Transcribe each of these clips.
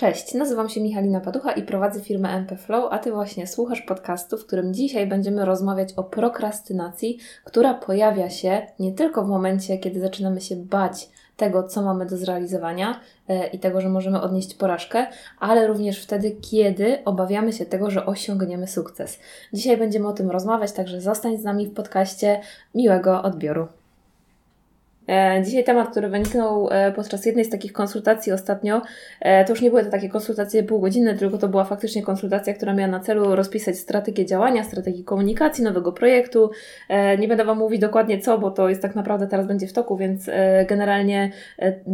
Cześć, nazywam się Michalina Paducha i prowadzę firmę MP Flow, a Ty właśnie słuchasz podcastu, w którym dzisiaj będziemy rozmawiać o prokrastynacji, która pojawia się nie tylko w momencie, kiedy zaczynamy się bać tego, co mamy do zrealizowania e, i tego, że możemy odnieść porażkę, ale również wtedy, kiedy obawiamy się tego, że osiągniemy sukces. Dzisiaj będziemy o tym rozmawiać, także zostań z nami w podcaście. Miłego odbioru. E, dzisiaj temat, który wyniknął e, podczas jednej z takich konsultacji ostatnio, e, to już nie były to takie konsultacje półgodzinne, tylko to była faktycznie konsultacja, która miała na celu rozpisać strategię działania, strategię komunikacji nowego projektu. Nie będę Wam mówić dokładnie co, bo to jest tak naprawdę teraz będzie w toku, więc generalnie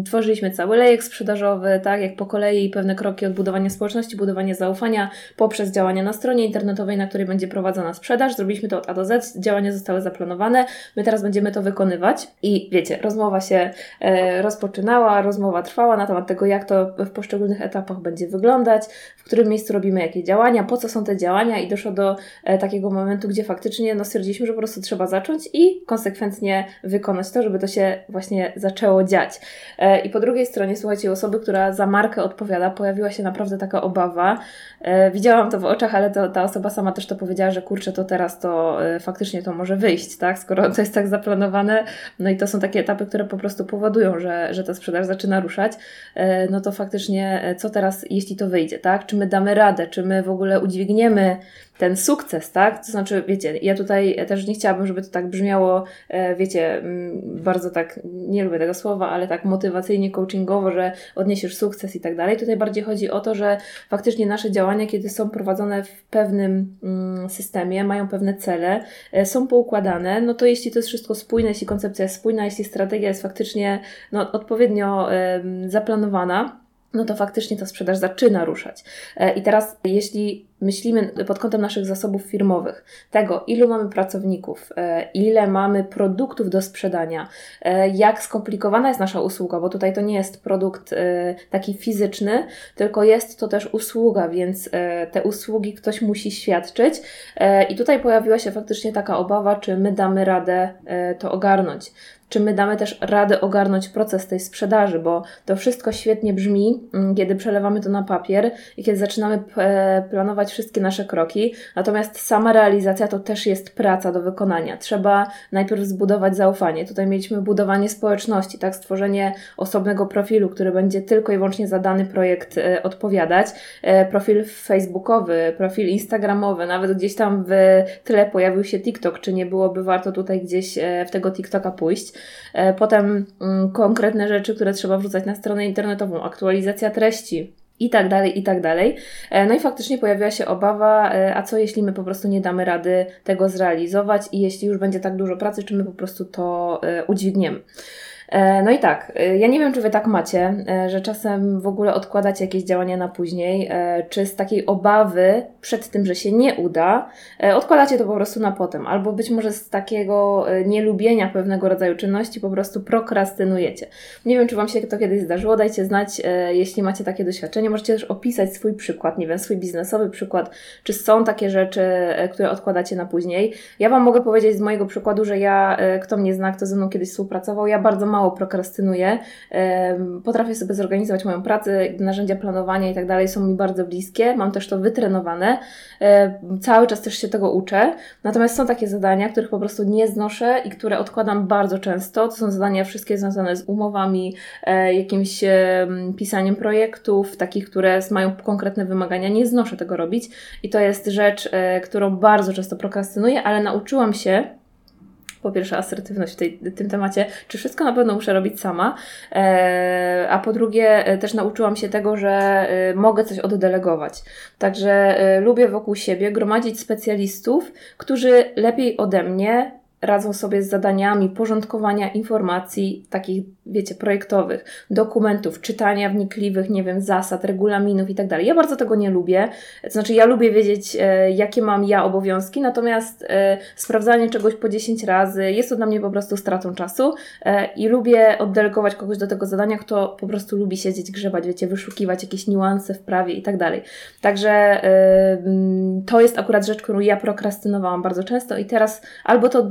tworzyliśmy cały lejek sprzedażowy, tak jak po kolei pewne kroki odbudowania społeczności, budowanie zaufania poprzez działania na stronie internetowej, na której będzie prowadzona sprzedaż. Zrobiliśmy to od A do Z, działania zostały zaplanowane, my teraz będziemy to wykonywać i wiecie, rozmowa się e, rozpoczynała, rozmowa trwała na temat tego, jak to w poszczególnych etapach będzie wyglądać, w którym miejscu robimy jakie działania, po co są te działania i doszło do e, takiego momentu, gdzie faktycznie no, stwierdziliśmy, że po prostu trzeba zacząć i konsekwentnie wykonać to, żeby to się właśnie zaczęło dziać. E, I po drugiej stronie, słuchajcie, osoby, która za markę odpowiada, pojawiła się naprawdę taka obawa. Widziałam to w oczach, ale to, ta osoba sama też to powiedziała, że kurczę, to teraz to faktycznie to może wyjść, tak? Skoro to jest tak zaplanowane, no i to są takie etapy, które po prostu powodują, że, że ta sprzedaż zaczyna ruszać, e, no to faktycznie e, co teraz, jeśli to wyjdzie, tak? Czy my damy radę, czy my w ogóle udźwigniemy ten sukces, tak? To znaczy, wiecie, ja tutaj też nie chciałabym, żeby to tak brzmiało, e, wiecie, mm, bardzo tak, nie lubię tego słowa, ale tak motywacyjnie, coachingowo, że odniesiesz sukces i tak dalej. Tutaj bardziej chodzi o to, że faktycznie nasze działania, kiedy są prowadzone w pewnym mm, systemie, mają pewne cele, e, są poukładane, no to jeśli to jest wszystko spójne, jeśli koncepcja jest spójna, jeśli strategia jest faktycznie no, odpowiednio zaplanowana, no to faktycznie ta sprzedaż zaczyna ruszać. E, I teraz, jeśli myślimy pod kątem naszych zasobów firmowych, tego, ilu mamy pracowników, e, ile mamy produktów do sprzedania, e, jak skomplikowana jest nasza usługa, bo tutaj to nie jest produkt taki fizyczny, tylko jest to też usługa, więc te usługi ktoś musi świadczyć. I tutaj pojawiła się faktycznie taka obawa, czy my damy radę to ogarnąć czy my damy też radę ogarnąć proces tej sprzedaży, bo to wszystko świetnie brzmi, mm, kiedy przelewamy to na papier i kiedy zaczynamy planować wszystkie nasze kroki. Natomiast sama realizacja to też jest praca do wykonania. Trzeba najpierw zbudować zaufanie. Tutaj mieliśmy budowanie społeczności, tak, stworzenie osobnego profilu, który będzie tylko i wyłącznie za dany projekt e, odpowiadać. E, profil facebookowy, profil instagramowy, nawet gdzieś tam w tyle pojawił się TikTok, czy nie byłoby warto tutaj gdzieś e, w tego TikToka pójść. E, potem mm, konkretne rzeczy, które trzeba wrzucać na stronę internetową, aktualizacja treści, i tak dalej, i tak dalej. E, no i faktycznie pojawiła się obawa, e, a co jeśli my po prostu nie damy rady tego zrealizować i jeśli już będzie tak dużo pracy, czy my po prostu to udźwigniemy. E, no i tak, e, ja nie wiem, czy Wy tak macie, e, że czasem w ogóle odkładacie jakieś działania na później, czy z takiej obawy przed tym, że się nie uda, odkładacie to po prostu na potem, albo być może z takiego nielubienia pewnego rodzaju czynności po prostu prokrastynujecie. Nie wiem, czy Wam się to kiedyś zdarzyło, dajcie znać, jeśli macie takie doświadczenie. Możecie też opisać swój przykład, nie wiem, swój biznesowy przykład, czy są takie rzeczy, które odkładacie na później. Ja Wam mogę powiedzieć z mojego przykładu, że ja, kto mnie zna, kto ze mną kiedyś współpracował, ja bardzo mało prokrastynuję. Potrafię sobie zorganizować moją pracę, narzędzia planowania i tak dalej są mi bardzo bliskie. Mam też to wytrenowane. Cały czas też się tego uczę. Natomiast są takie zadania, których po prostu nie znoszę i które odkładam bardzo często. To są zadania wszystkie związane z umowami, e, jakimś pisaniem projektów, takich, które mają konkretne wymagania. Nie znoszę tego robić i to jest rzecz, e, którą bardzo często prokrastynuję, ale nauczyłam się po pierwsze asertywność w, tej, tym temacie, czy wszystko na pewno muszę robić sama, e, a po drugie e, też nauczyłam się tego, że e, mogę coś oddelegować. Także e, lubię wokół siebie gromadzić specjalistów, którzy lepiej ode mnie radzą sobie z zadaniami porządkowania informacji takich, wiecie, projektowych, dokumentów, czytania wnikliwych, nie wiem, zasad, regulaminów i tak. Ja bardzo tego nie lubię. To znaczy, ja lubię wiedzieć, e, jakie mam ja obowiązki, natomiast e, sprawdzanie czegoś po 10 razy jest to dla mnie po prostu stratą czasu e, i lubię oddelegować kogoś do tego zadania, kto po prostu lubi siedzieć, grzebać, wiecie, wyszukiwać jakieś niuanse w prawie i tak. Także to jest akurat rzecz, którą ja prokrastynowałam bardzo często i teraz albo to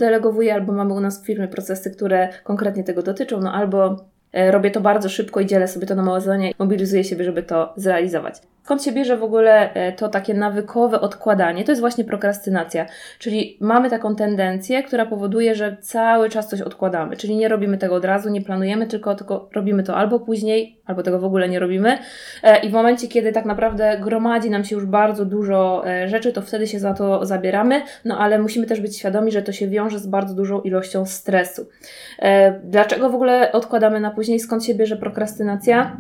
albo mamy u nas w firmie procesy, które konkretnie tego dotyczą, no albo robię to bardzo szybko i dzielę sobie to na małe zadania i mobilizuję siebie, żeby to zrealizować. Skąd się bierze w ogóle e, to takie nawykowe odkładanie? To jest właśnie prokrastynacja. Czyli mamy taką tendencję, która powoduje, że cały czas coś odkładamy. Czyli nie robimy tego od razu, nie planujemy, tylko, tylko robimy to albo później, albo tego w ogóle nie robimy. E, I w momencie, kiedy tak naprawdę gromadzi nam się już bardzo dużo e, rzeczy, to wtedy się za to zabieramy. No ale musimy też być świadomi, że to się wiąże z bardzo dużą ilością stresu. Dlaczego w ogóle odkładamy na później? Skąd się bierze prokrastynacja?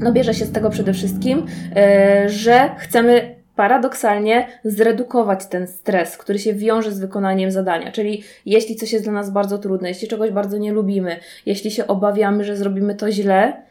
No bierze się z tego przede wszystkim, e, że chcemy paradoksalnie zredukować ten stres, który się wiąże z wykonaniem zadania. Czyli jeśli coś jest dla nas bardzo trudne, jeśli czegoś bardzo nie lubimy, jeśli się obawiamy, że zrobimy to źle,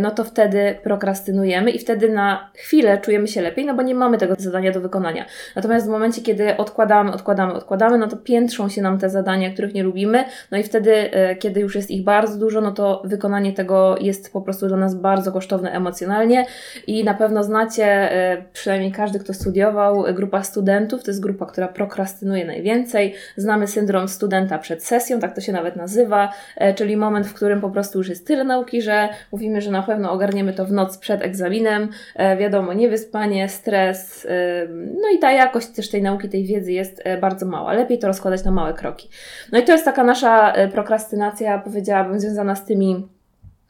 no to wtedy prokrastynujemy i wtedy na chwilę czujemy się lepiej, no bo nie mamy tego zadania do wykonania. Natomiast w momencie, kiedy odkładamy, odkładamy, odkładamy, no to piętrzą się nam te zadania, których nie lubimy, no i wtedy, e, kiedy już jest ich bardzo dużo, no to wykonanie tego jest po prostu dla nas bardzo kosztowne emocjonalnie i na pewno znacie, e, przynajmniej każdy, kto studiował, grupa studentów, to jest grupa, która prokrastynuje najwięcej. Znamy syndrom studenta przed sesją, tak to się nawet nazywa, czyli moment, w którym po prostu już jest tyle nauki, że mówimy, że na pewno ogarniemy to w noc przed egzaminem. E, wiadomo, niewyspanie, stres, e, no i ta jakość też tej nauki, tej wiedzy jest e, bardzo mała. Lepiej to rozkładać na małe kroki. No i to jest taka nasza prokrastynacja, powiedziałabym, związana z tymi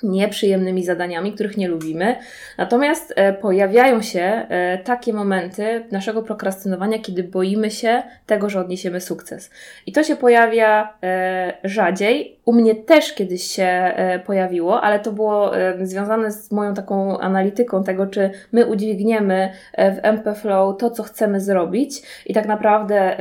nieprzyjemnymi zadaniami, których nie lubimy. Natomiast e, pojawiają się e, takie momenty naszego prokrastynowania, kiedy boimy się tego, że odniesiemy sukces. I to się pojawia e, rzadziej. U mnie też kiedyś się pojawiło, ale to było związane z moją taką analityką tego, czy my udźwigniemy w MP Flow to, co chcemy zrobić. I tak naprawdę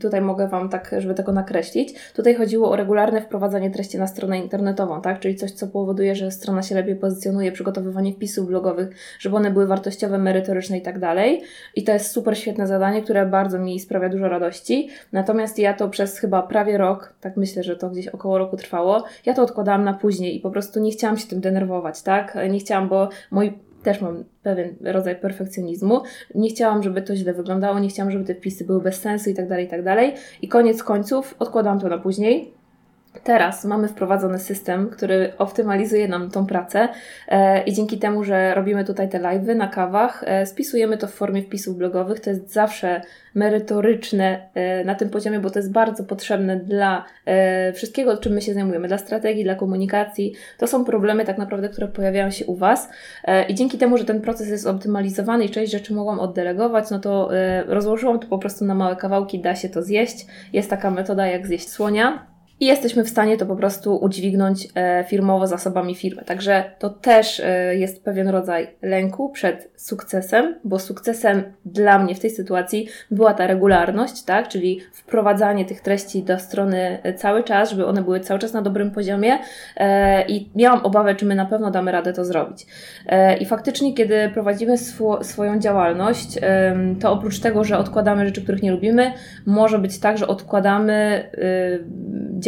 tutaj mogę Wam tak, żeby tego nakreślić. Tutaj chodziło o regularne wprowadzanie treści na stronę internetową, tak? Czyli coś, co powoduje powoduje, że strona się lepiej pozycjonuje, przygotowywanie wpisów blogowych, żeby one były wartościowe, merytoryczne i tak dalej. I to jest super świetne zadanie, które bardzo mi sprawia dużo radości. Natomiast ja to przez chyba prawie rok, tak myślę, że to gdzieś około roku trwało, ja to odkładałam na później i po prostu nie chciałam się tym denerwować, tak? Nie chciałam, bo mój też mam pewien rodzaj perfekcjonizmu. Nie chciałam, żeby to źle wyglądało, nie chciałam, żeby te wpisy były bez sensu i tak dalej, i tak dalej. I koniec końców odkładam to na później Teraz mamy wprowadzony system, który optymalizuje nam tą pracę e, i dzięki temu, że robimy tutaj te live'y na kawach, e, spisujemy to w formie wpisów blogowych. To jest zawsze merytoryczne e, na tym poziomie, bo to jest bardzo potrzebne dla wszystkiego, czym my się zajmujemy, dla strategii, dla komunikacji. To są problemy tak naprawdę, które pojawiają się u Was i dzięki temu, że ten proces jest optymalizowany i część rzeczy mogłam oddelegować, no to rozłożyłam to po prostu na małe kawałki, da się to zjeść. Jest taka metoda, jak zjeść słonia i jesteśmy w stanie to po prostu udźwignąć e, firmowo zasobami firmy. Także to też e, jest pewien rodzaj lęku przed sukcesem, bo sukcesem dla mnie w tej sytuacji była ta regularność, tak? czyli wprowadzanie tych treści do strony e, cały czas, żeby one były cały czas na dobrym poziomie i miałam obawę, czy my na pewno damy radę to zrobić. I faktycznie, kiedy prowadzimy swo swoją działalność, to oprócz tego, że odkładamy rzeczy, których nie lubimy, może być tak, że odkładamy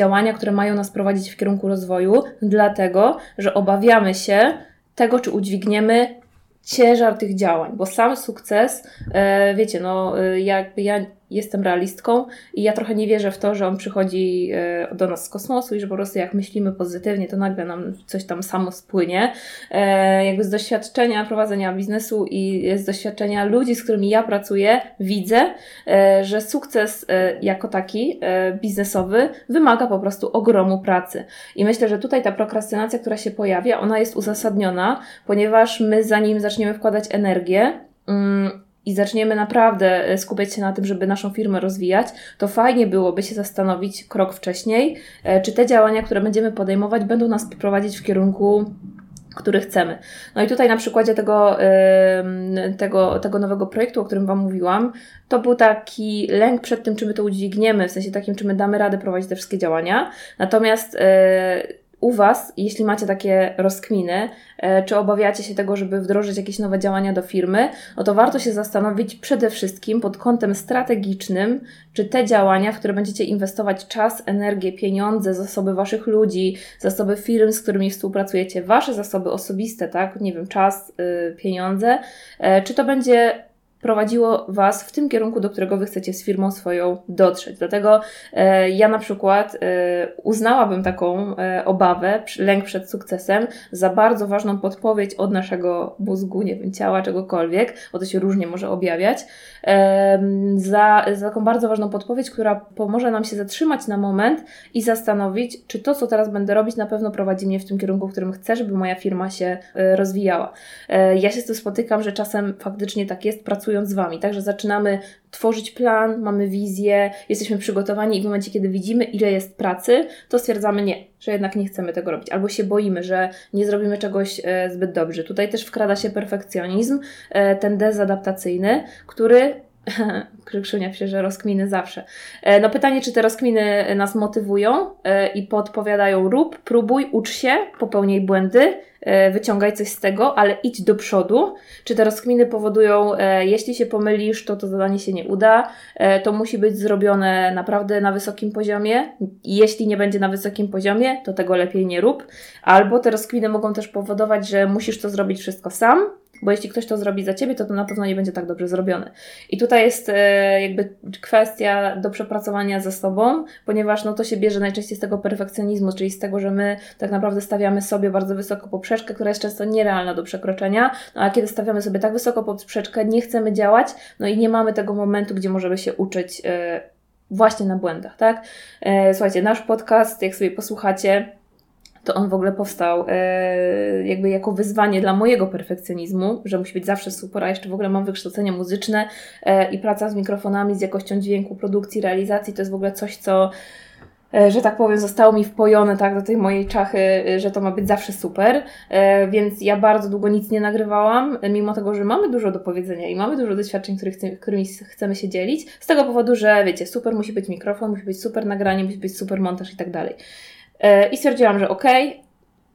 działania, które mają nas prowadzić w kierunku rozwoju, dlatego że obawiamy się tego, czy udźwigniemy ciężar tych działań, bo sam sukces, e, wiecie, no e, jakby ja jestem realistką i ja trochę nie wierzę w to, że on przychodzi e, do nas z kosmosu i że po prostu jak myślimy pozytywnie, to nagle nam coś tam samo spłynie. E, jakby z doświadczenia prowadzenia biznesu i z doświadczenia ludzi, z którymi ja pracuję, widzę, e, że sukces jako taki biznesowy wymaga po prostu ogromu pracy. I myślę, że tutaj ta prokrastynacja, która się pojawia, ona jest uzasadniona, ponieważ my zanim zaczniemy wkładać energię, mm, i zaczniemy naprawdę e, skupiać się na tym, żeby naszą firmę rozwijać, to fajnie byłoby się zastanowić krok wcześniej, e, czy te działania, które będziemy podejmować, będą nas prowadzić w kierunku który chcemy. No i tutaj na przykładzie tego, tego, tego nowego projektu, o którym Wam mówiłam, to był taki lęk przed tym, czy my to udźwigniemy, w sensie takim, czy my damy radę prowadzić te wszystkie działania. Natomiast e, u Was, jeśli macie takie rozkminy, e, czy obawiacie się tego, żeby wdrożyć jakieś nowe działania do firmy, no to warto się zastanowić przede wszystkim pod kątem strategicznym, czy te działania, w które będziecie inwestować czas, energię, pieniądze, zasoby Waszych ludzi, zasoby firm, z którymi współpracujecie, Wasze zasoby osobiste, tak, nie wiem, czas, yy, pieniądze, yy, czy to będzie prowadziło Was w tym kierunku, do którego Wy chcecie z firmą swoją dotrzeć. Dlatego e, ja na przykład e, uznałabym taką e, obawę, lęk przed sukcesem za bardzo ważną podpowiedź od naszego mózgu, nie wiem, ciała, czegokolwiek, bo to się różnie może objawiać, za, za taką bardzo ważną podpowiedź, która pomoże nam się zatrzymać na moment i zastanowić, czy to, co teraz będę robić, na pewno prowadzi mnie w tym kierunku, w którym chcę, żeby moja firma się e, rozwijała. E, ja się z tym spotykam, że czasem faktycznie tak jest, pracując z Wami, także zaczynamy tworzyć plan, mamy wizję, jesteśmy przygotowani i w momencie, kiedy widzimy, ile jest pracy, to stwierdzamy nie, że jednak nie chcemy tego robić, albo się boimy, że nie zrobimy czegoś e, zbyt dobrze. Tutaj też wkrada się perfekcjonizm, ten dezadaptacyjny, który Krzykrzynia pisze, że rozkminy zawsze. E, no pytanie, czy te rozkminy nas motywują e, i podpowiadają rób, próbuj, ucz się, popełnij błędy, e, wyciągaj coś z tego, ale idź do przodu. Czy te rozkminy powodują, jeśli się pomylisz, to to zadanie się nie uda, to musi być zrobione naprawdę na wysokim poziomie. Jeśli nie będzie na wysokim poziomie, to tego lepiej nie rób. Albo te rozkminy mogą też powodować, że musisz to zrobić wszystko sam, bo jeśli ktoś to zrobi za ciebie, to to na pewno nie będzie tak dobrze zrobione. I tutaj jest e, jakby kwestia do przepracowania ze sobą, ponieważ no to się bierze najczęściej z tego perfekcjonizmu, czyli z tego, że my tak naprawdę stawiamy sobie bardzo wysoko poprzeczkę, która jest często nierealna do przekroczenia, no a kiedy stawiamy sobie tak wysoko poprzeczkę, nie chcemy działać, no i nie mamy tego momentu, gdzie możemy się uczyć e, właśnie na błędach, tak? E, słuchajcie, nasz podcast, jak sobie posłuchacie, to on w ogóle powstał e, jakby jako wyzwanie dla mojego perfekcjonizmu, że musi być zawsze super, a jeszcze w ogóle mam wykształcenie muzyczne e, i praca z mikrofonami, z jakością dźwięku, produkcji, realizacji, to jest w ogóle coś, co e, że tak powiem, zostało mi wpojone tak do tej mojej czachy, że to ma być zawsze super, więc ja bardzo długo nic nie nagrywałam, mimo tego, że mamy dużo do powiedzenia i mamy dużo doświadczeń, których, którymi chcemy się dzielić, z tego powodu, że wiecie, super musi być mikrofon, musi być super nagranie, musi być super montaż i tak dalej. E, I stwierdziłam, że okej, okay,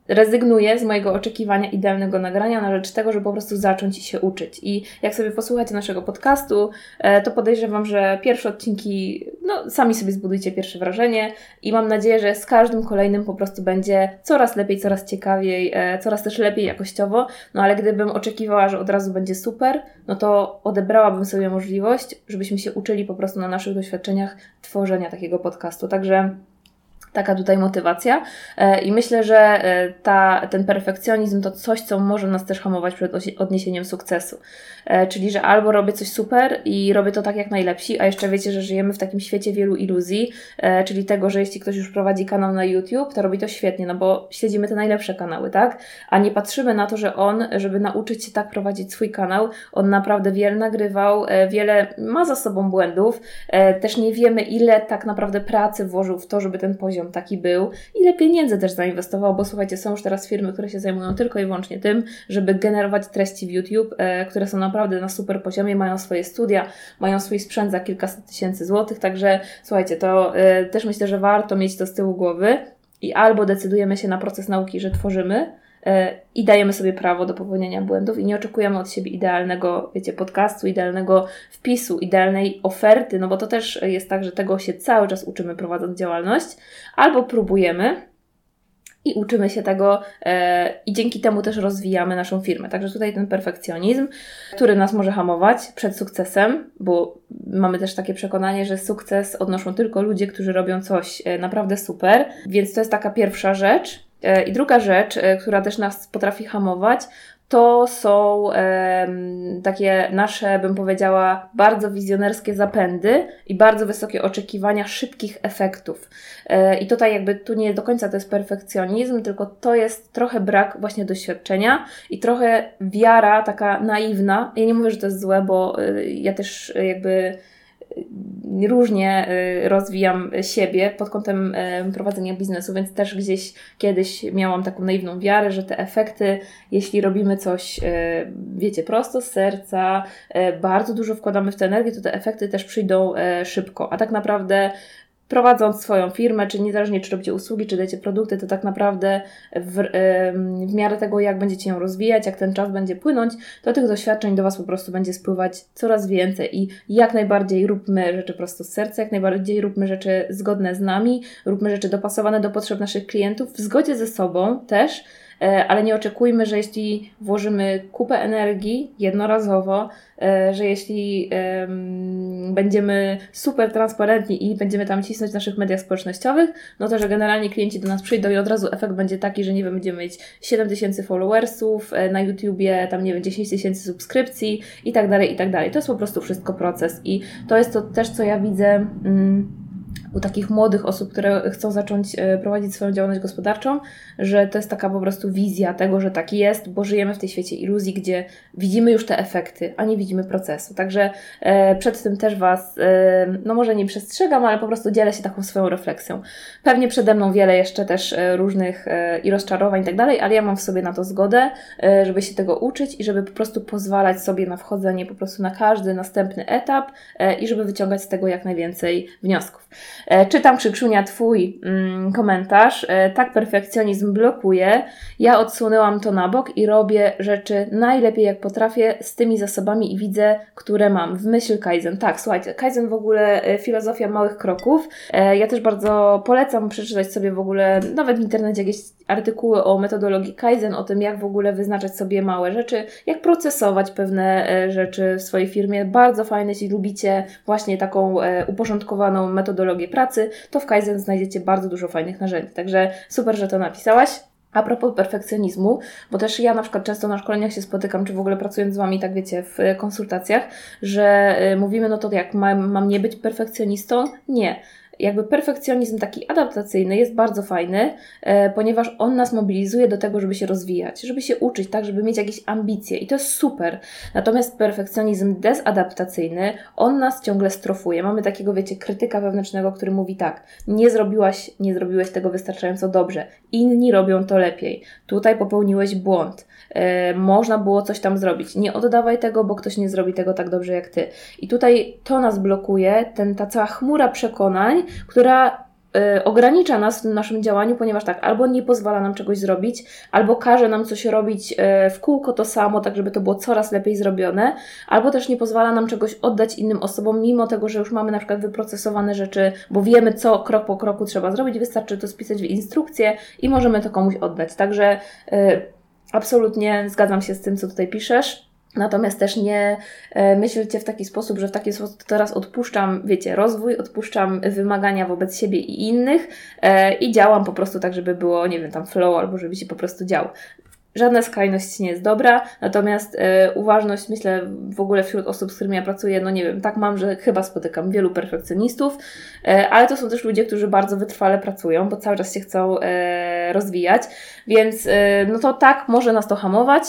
rezygnuję z mojego oczekiwania idealnego nagrania na rzecz tego, żeby po prostu zacząć się uczyć. I jak sobie posłuchacie naszego podcastu, e, to podejrzewam, że pierwsze odcinki, no sami sobie zbudujcie pierwsze wrażenie i mam nadzieję, że z każdym kolejnym po prostu będzie coraz lepiej, coraz ciekawiej, e, coraz też lepiej jakościowo. No ale gdybym oczekiwała, że od razu będzie super, no to odebrałabym sobie możliwość, żebyśmy się uczyli po prostu na naszych doświadczeniach tworzenia takiego podcastu. Także taka tutaj motywacja. E, I myślę, że e, ta, ten perfekcjonizm to coś, co może nas też hamować przed odniesieniem sukcesu. E, czyli, że albo robię coś super i robię to tak jak najlepsi, a jeszcze wiecie, że żyjemy w takim świecie wielu iluzji, czyli tego, że jeśli ktoś już prowadzi kanał na YouTube, to robi to świetnie, no bo śledzimy te najlepsze kanały, tak? A nie patrzymy na to, że on, żeby nauczyć się tak prowadzić swój kanał, on naprawdę wiele nagrywał, wiele ma za sobą błędów, też nie wiemy, ile tak naprawdę pracy włożył w to, żeby ten poziom poziom taki był, ile pieniędzy też zainwestował, bo słuchajcie, są już teraz firmy, które się zajmują tylko i wyłącznie tym, żeby generować treści w YouTube, e, które są naprawdę na super poziomie, mają swoje studia, mają swój sprzęt za kilkaset tysięcy złotych, także słuchajcie, to e, też myślę, że warto mieć to z tyłu głowy i albo decydujemy się na proces nauki, że tworzymy, i dajemy sobie prawo do popełniania błędów i nie oczekujemy od siebie idealnego, wiecie, podcastu, idealnego wpisu, idealnej oferty, no bo to też jest tak, że tego się cały czas uczymy prowadząc działalność, albo próbujemy i uczymy się tego e, i dzięki temu też rozwijamy naszą firmę. Także tutaj ten perfekcjonizm, który nas może hamować przed sukcesem, bo mamy też takie przekonanie, że sukces odnoszą tylko ludzie, którzy robią coś e, naprawdę super, więc to jest taka pierwsza rzecz. E, I druga rzecz, e, która też nas potrafi hamować, to są takie nasze, bym powiedziała, bardzo wizjonerskie zapędy i bardzo wysokie oczekiwania szybkich efektów. E, I tutaj jakby tu nie do końca to jest perfekcjonizm, tylko to jest trochę brak właśnie doświadczenia i trochę wiara taka naiwna. Ja nie mówię, że to jest złe, bo ja też jakby różnie y, rozwijam siebie pod kątem y, prowadzenia biznesu, więc też gdzieś kiedyś miałam taką naiwną wiarę, że te efekty, jeśli robimy coś, y, wiecie, prosto z serca, bardzo dużo wkładamy w tę energię, to te efekty też przyjdą szybko. A tak naprawdę prowadząc swoją firmę, czy niezależnie czy robicie usługi, czy dajecie produkty, to tak naprawdę w, w miarę tego, jak będziecie ją rozwijać, jak ten czas będzie płynąć, to tych doświadczeń do Was po prostu będzie spływać coraz więcej i jak najbardziej róbmy rzeczy prosto z serca, jak najbardziej róbmy rzeczy zgodne z nami, róbmy rzeczy dopasowane do potrzeb naszych klientów, w zgodzie ze sobą też, ale nie oczekujmy, że jeśli włożymy kupę energii jednorazowo, że jeśli będziemy super transparentni i będziemy tam cisnąć w naszych mediach społecznościowych, no to, że generalnie klienci do nas przyjdą i od razu efekt będzie taki, że nie wiem, będziemy mieć 7 tysięcy followersów na YouTubie, tam nie wiem, 10 tysięcy subskrypcji i tak dalej, i tak dalej. To jest po prostu wszystko proces i to jest to też, co ja widzę mm, u takich młodych osób, które chcą zacząć e, prowadzić swoją działalność gospodarczą, że to jest taka po prostu wizja tego, że tak jest, bo żyjemy w tej świecie iluzji, gdzie widzimy już te efekty, a nie widzimy procesu. Także e, przed tym też Was, e, no może nie przestrzegam, ale po prostu dzielę się taką swoją refleksją. Pewnie przede mną wiele jeszcze też różnych i rozczarowań i tak dalej, ale ja mam w sobie na to zgodę, żeby się tego uczyć i żeby po prostu pozwalać sobie na wchodzenie po prostu na każdy następny etap i żeby wyciągać z tego jak najwięcej wniosków. E, czytam, Krzykszunia, Twój mm, komentarz. E, tak perfekcjonizm blokuje. Ja odsunęłam to na bok i robię rzeczy najlepiej jak potrafię z tymi zasobami i widzę, które mam. W myśl Kaizen. Tak, słuchajcie, Kaizen w ogóle e, filozofia małych kroków. Ja też bardzo polecam przeczytać sobie w ogóle, nawet w internecie jakieś artykuły o metodologii Kaizen, o tym, jak w ogóle wyznaczać sobie małe rzeczy, jak procesować pewne rzeczy w swojej firmie. Bardzo fajne, jeśli lubicie właśnie taką uporządkowaną metodologię pracy, to w Kaizen znajdziecie bardzo dużo fajnych narzędzi. Także super, że to napisałaś. A propos perfekcjonizmu, bo też ja na przykład często na szkoleniach się spotykam, czy w ogóle pracując z Wami, tak wiecie, w konsultacjach, że y, mówimy, no to jak mam, mam nie być perfekcjonistą? Nie jakby perfekcjonizm taki adaptacyjny jest bardzo fajny, e, ponieważ on nas mobilizuje do tego, żeby się rozwijać, żeby się uczyć, tak, żeby mieć jakieś ambicje i to jest super. Natomiast perfekcjonizm dezadaptacyjny, on nas ciągle strofuje. Mamy takiego, wiecie, krytyka wewnętrznego, który mówi tak, nie zrobiłaś, nie zrobiłeś tego wystarczająco dobrze, inni robią to lepiej, tutaj popełniłeś błąd, e, można było coś tam zrobić, nie oddawaj tego, bo ktoś nie zrobi tego tak dobrze jak ty. I tutaj to nas blokuje, ten, ta cała chmura przekonań, która y, ogranicza nas w naszym działaniu, ponieważ tak, albo nie pozwala nam czegoś zrobić, albo każe nam coś robić y, w kółko to samo, tak żeby to było coraz lepiej zrobione, albo też nie pozwala nam czegoś oddać innym osobom, mimo tego, że już mamy na przykład wyprocesowane rzeczy, bo wiemy, co krok po kroku trzeba zrobić, wystarczy to spisać w instrukcję i możemy to komuś oddać. Także y, absolutnie zgadzam się z tym, co tutaj piszesz. Natomiast też nie e, myślcie w taki sposób, że w taki sposób teraz odpuszczam, wiecie, rozwój, odpuszczam wymagania wobec siebie i innych e, i działam po prostu tak, żeby było, nie wiem, tam flow albo żeby się po prostu działo. Żadna skrajność nie jest dobra, natomiast e, uważność, myślę, w ogóle wśród osób, z którymi ja pracuję, no nie wiem, tak mam, że chyba spotykam wielu perfekcjonistów, e, ale to są też ludzie, którzy bardzo wytrwale pracują, bo cały czas się chcą e, rozwijać, więc no to tak, może nas to hamować,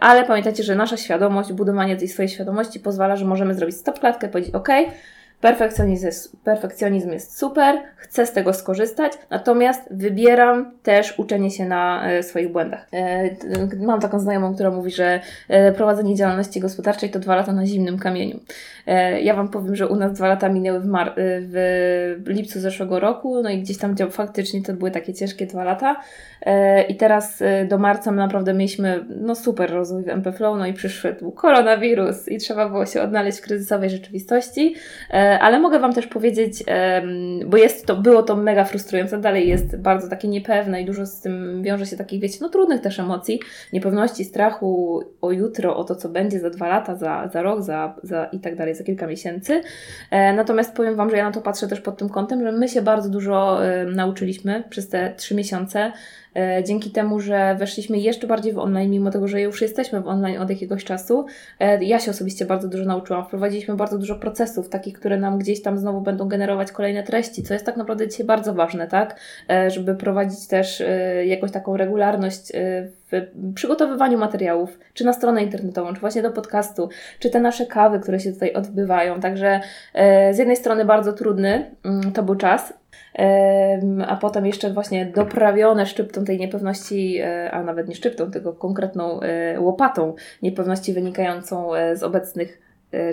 ale pamiętajcie, że nasza świadomość, budowanie tej swojej świadomości pozwala, że możemy zrobić stop klatkę, powiedzieć, ok, Perfekcjonizm jest, perfekcjonizm jest super, chcę z tego skorzystać, natomiast wybieram też uczenie się na e, swoich błędach. E, mam taką znajomą, która mówi, że e, prowadzenie działalności gospodarczej to dwa lata na zimnym kamieniu. Ja Wam powiem, że u nas dwa lata minęły w, mar- w lipcu zeszłego roku, no i gdzieś tam faktycznie to były takie ciężkie dwa lata. I teraz do marca naprawdę mieliśmy no super rozwój w MPFlow, no i przyszedł koronawirus i trzeba było się odnaleźć w kryzysowej rzeczywistości. E, ale mogę Wam też powiedzieć, bo jest to, było to mega frustrujące, dalej jest bardzo takie niepewne i dużo z tym wiąże się takich, wiecie, no trudnych też emocji, niepewności, strachu o jutro, o to, co będzie za dwa lata, za, za rok, za, za i tak dalej, za kilka miesięcy. E, natomiast powiem Wam, że ja na to patrzę też pod tym kątem, że my się bardzo dużo nauczyliśmy przez te trzy miesiące, E, dzięki temu, że weszliśmy jeszcze bardziej w online, mimo tego, że już jesteśmy w online od jakiegoś czasu. Ja się osobiście bardzo dużo nauczyłam. Wprowadziliśmy bardzo dużo procesów, takich, które nam gdzieś tam znowu będą generować kolejne treści, co jest tak naprawdę dzisiaj bardzo ważne, tak? E, żeby prowadzić też jakąś taką regularność w przygotowywaniu materiałów, czy na stronę internetową, czy właśnie do podcastu, czy te nasze kawy, które się tutaj odbywają. Także z jednej strony bardzo trudny mm, to był czas, a potem jeszcze właśnie doprawione szczyptą tej niepewności, e, a nawet nie szczyptą, tylko konkretną e, łopatą niepewności wynikającą e, z obecnych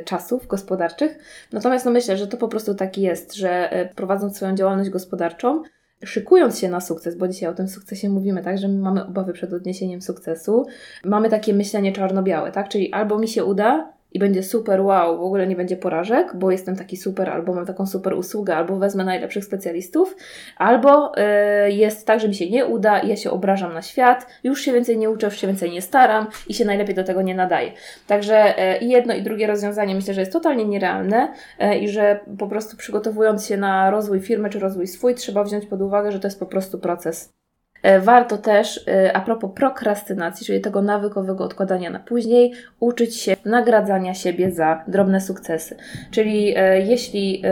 czasów gospodarczych. Natomiast no myślę, że to po prostu tak jest, że prowadząc swoją działalność gospodarczą, szykując się na sukces, bo dzisiaj o tym sukcesie mówimy, tak, że my mamy obawy przed odniesieniem sukcesu, mamy takie myślenie czarno-białe, tak, czyli albo mi się uda i będzie super wow, w ogóle nie będzie porażek, bo jestem taki super, albo mam taką super usługę, albo wezmę najlepszych specjalistów, albo y, jest tak, że mi się nie uda ja się obrażam na świat, już się więcej nie uczę, już się więcej nie staram i się najlepiej do tego nie nadaje. Także y, i jedno i drugie rozwiązanie myślę, że jest totalnie nierealne y, i że po prostu przygotowując się na rozwój firmy czy rozwój swój, trzeba wziąć pod uwagę, że to jest po prostu proces warto też, e, a propos prokrastynacji, czyli tego nawykowego odkładania na później, uczyć się nagradzania siebie za drobne sukcesy. Czyli e, jeśli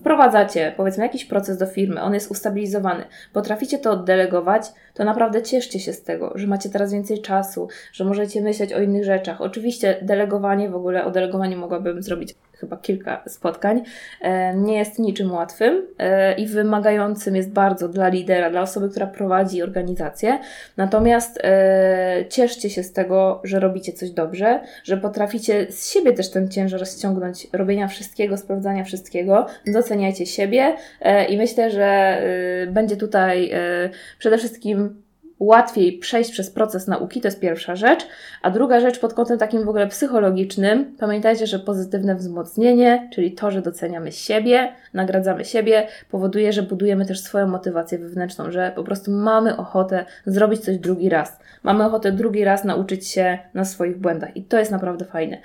wprowadzacie, powiedzmy, jakiś proces do firmy, on jest ustabilizowany, potraficie to oddelegować, to naprawdę cieszcie się z tego, że macie teraz więcej czasu, że możecie myśleć o innych rzeczach. Oczywiście delegowanie, w ogóle o delegowaniu mogłabym zrobić chyba kilka spotkań, e, nie jest niczym łatwym e, i wymagającym jest bardzo dla lidera, dla osoby, która prowadzi organizację. Natomiast e, cieszcie się z tego, że robicie coś dobrze, że potraficie z siebie też ten ciężar ściągnąć robienia wszystkiego, sprawdzania wszystkiego. Doceniajcie siebie i myślę, że będzie tutaj przede wszystkim łatwiej przejść przez proces nauki, to jest pierwsza rzecz. A druga rzecz pod kątem takim w ogóle psychologicznym, pamiętajcie, że pozytywne wzmocnienie, czyli to, że doceniamy siebie, nagradzamy siebie, powoduje, że budujemy też swoją motywację wewnętrzną, że po prostu mamy ochotę zrobić coś drugi raz. Mamy ochotę drugi raz nauczyć się na swoich błędach i to jest naprawdę fajne.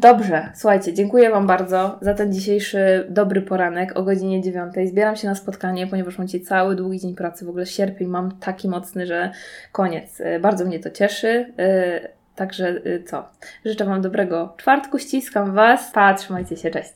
Dobrze, słuchajcie, dziękuję Wam bardzo za ten dzisiejszy dobry poranek o godzinie 9. Zbieram się na spotkanie, ponieważ mam dzisiaj cały długi dzień pracy, w ogóle sierpień mam taki mocny, że koniec. Y, bardzo mnie to cieszy. Y, także y, co? Życzę Wam dobrego czwartku, ściskam Was. Pa, trzymajcie się, cześć.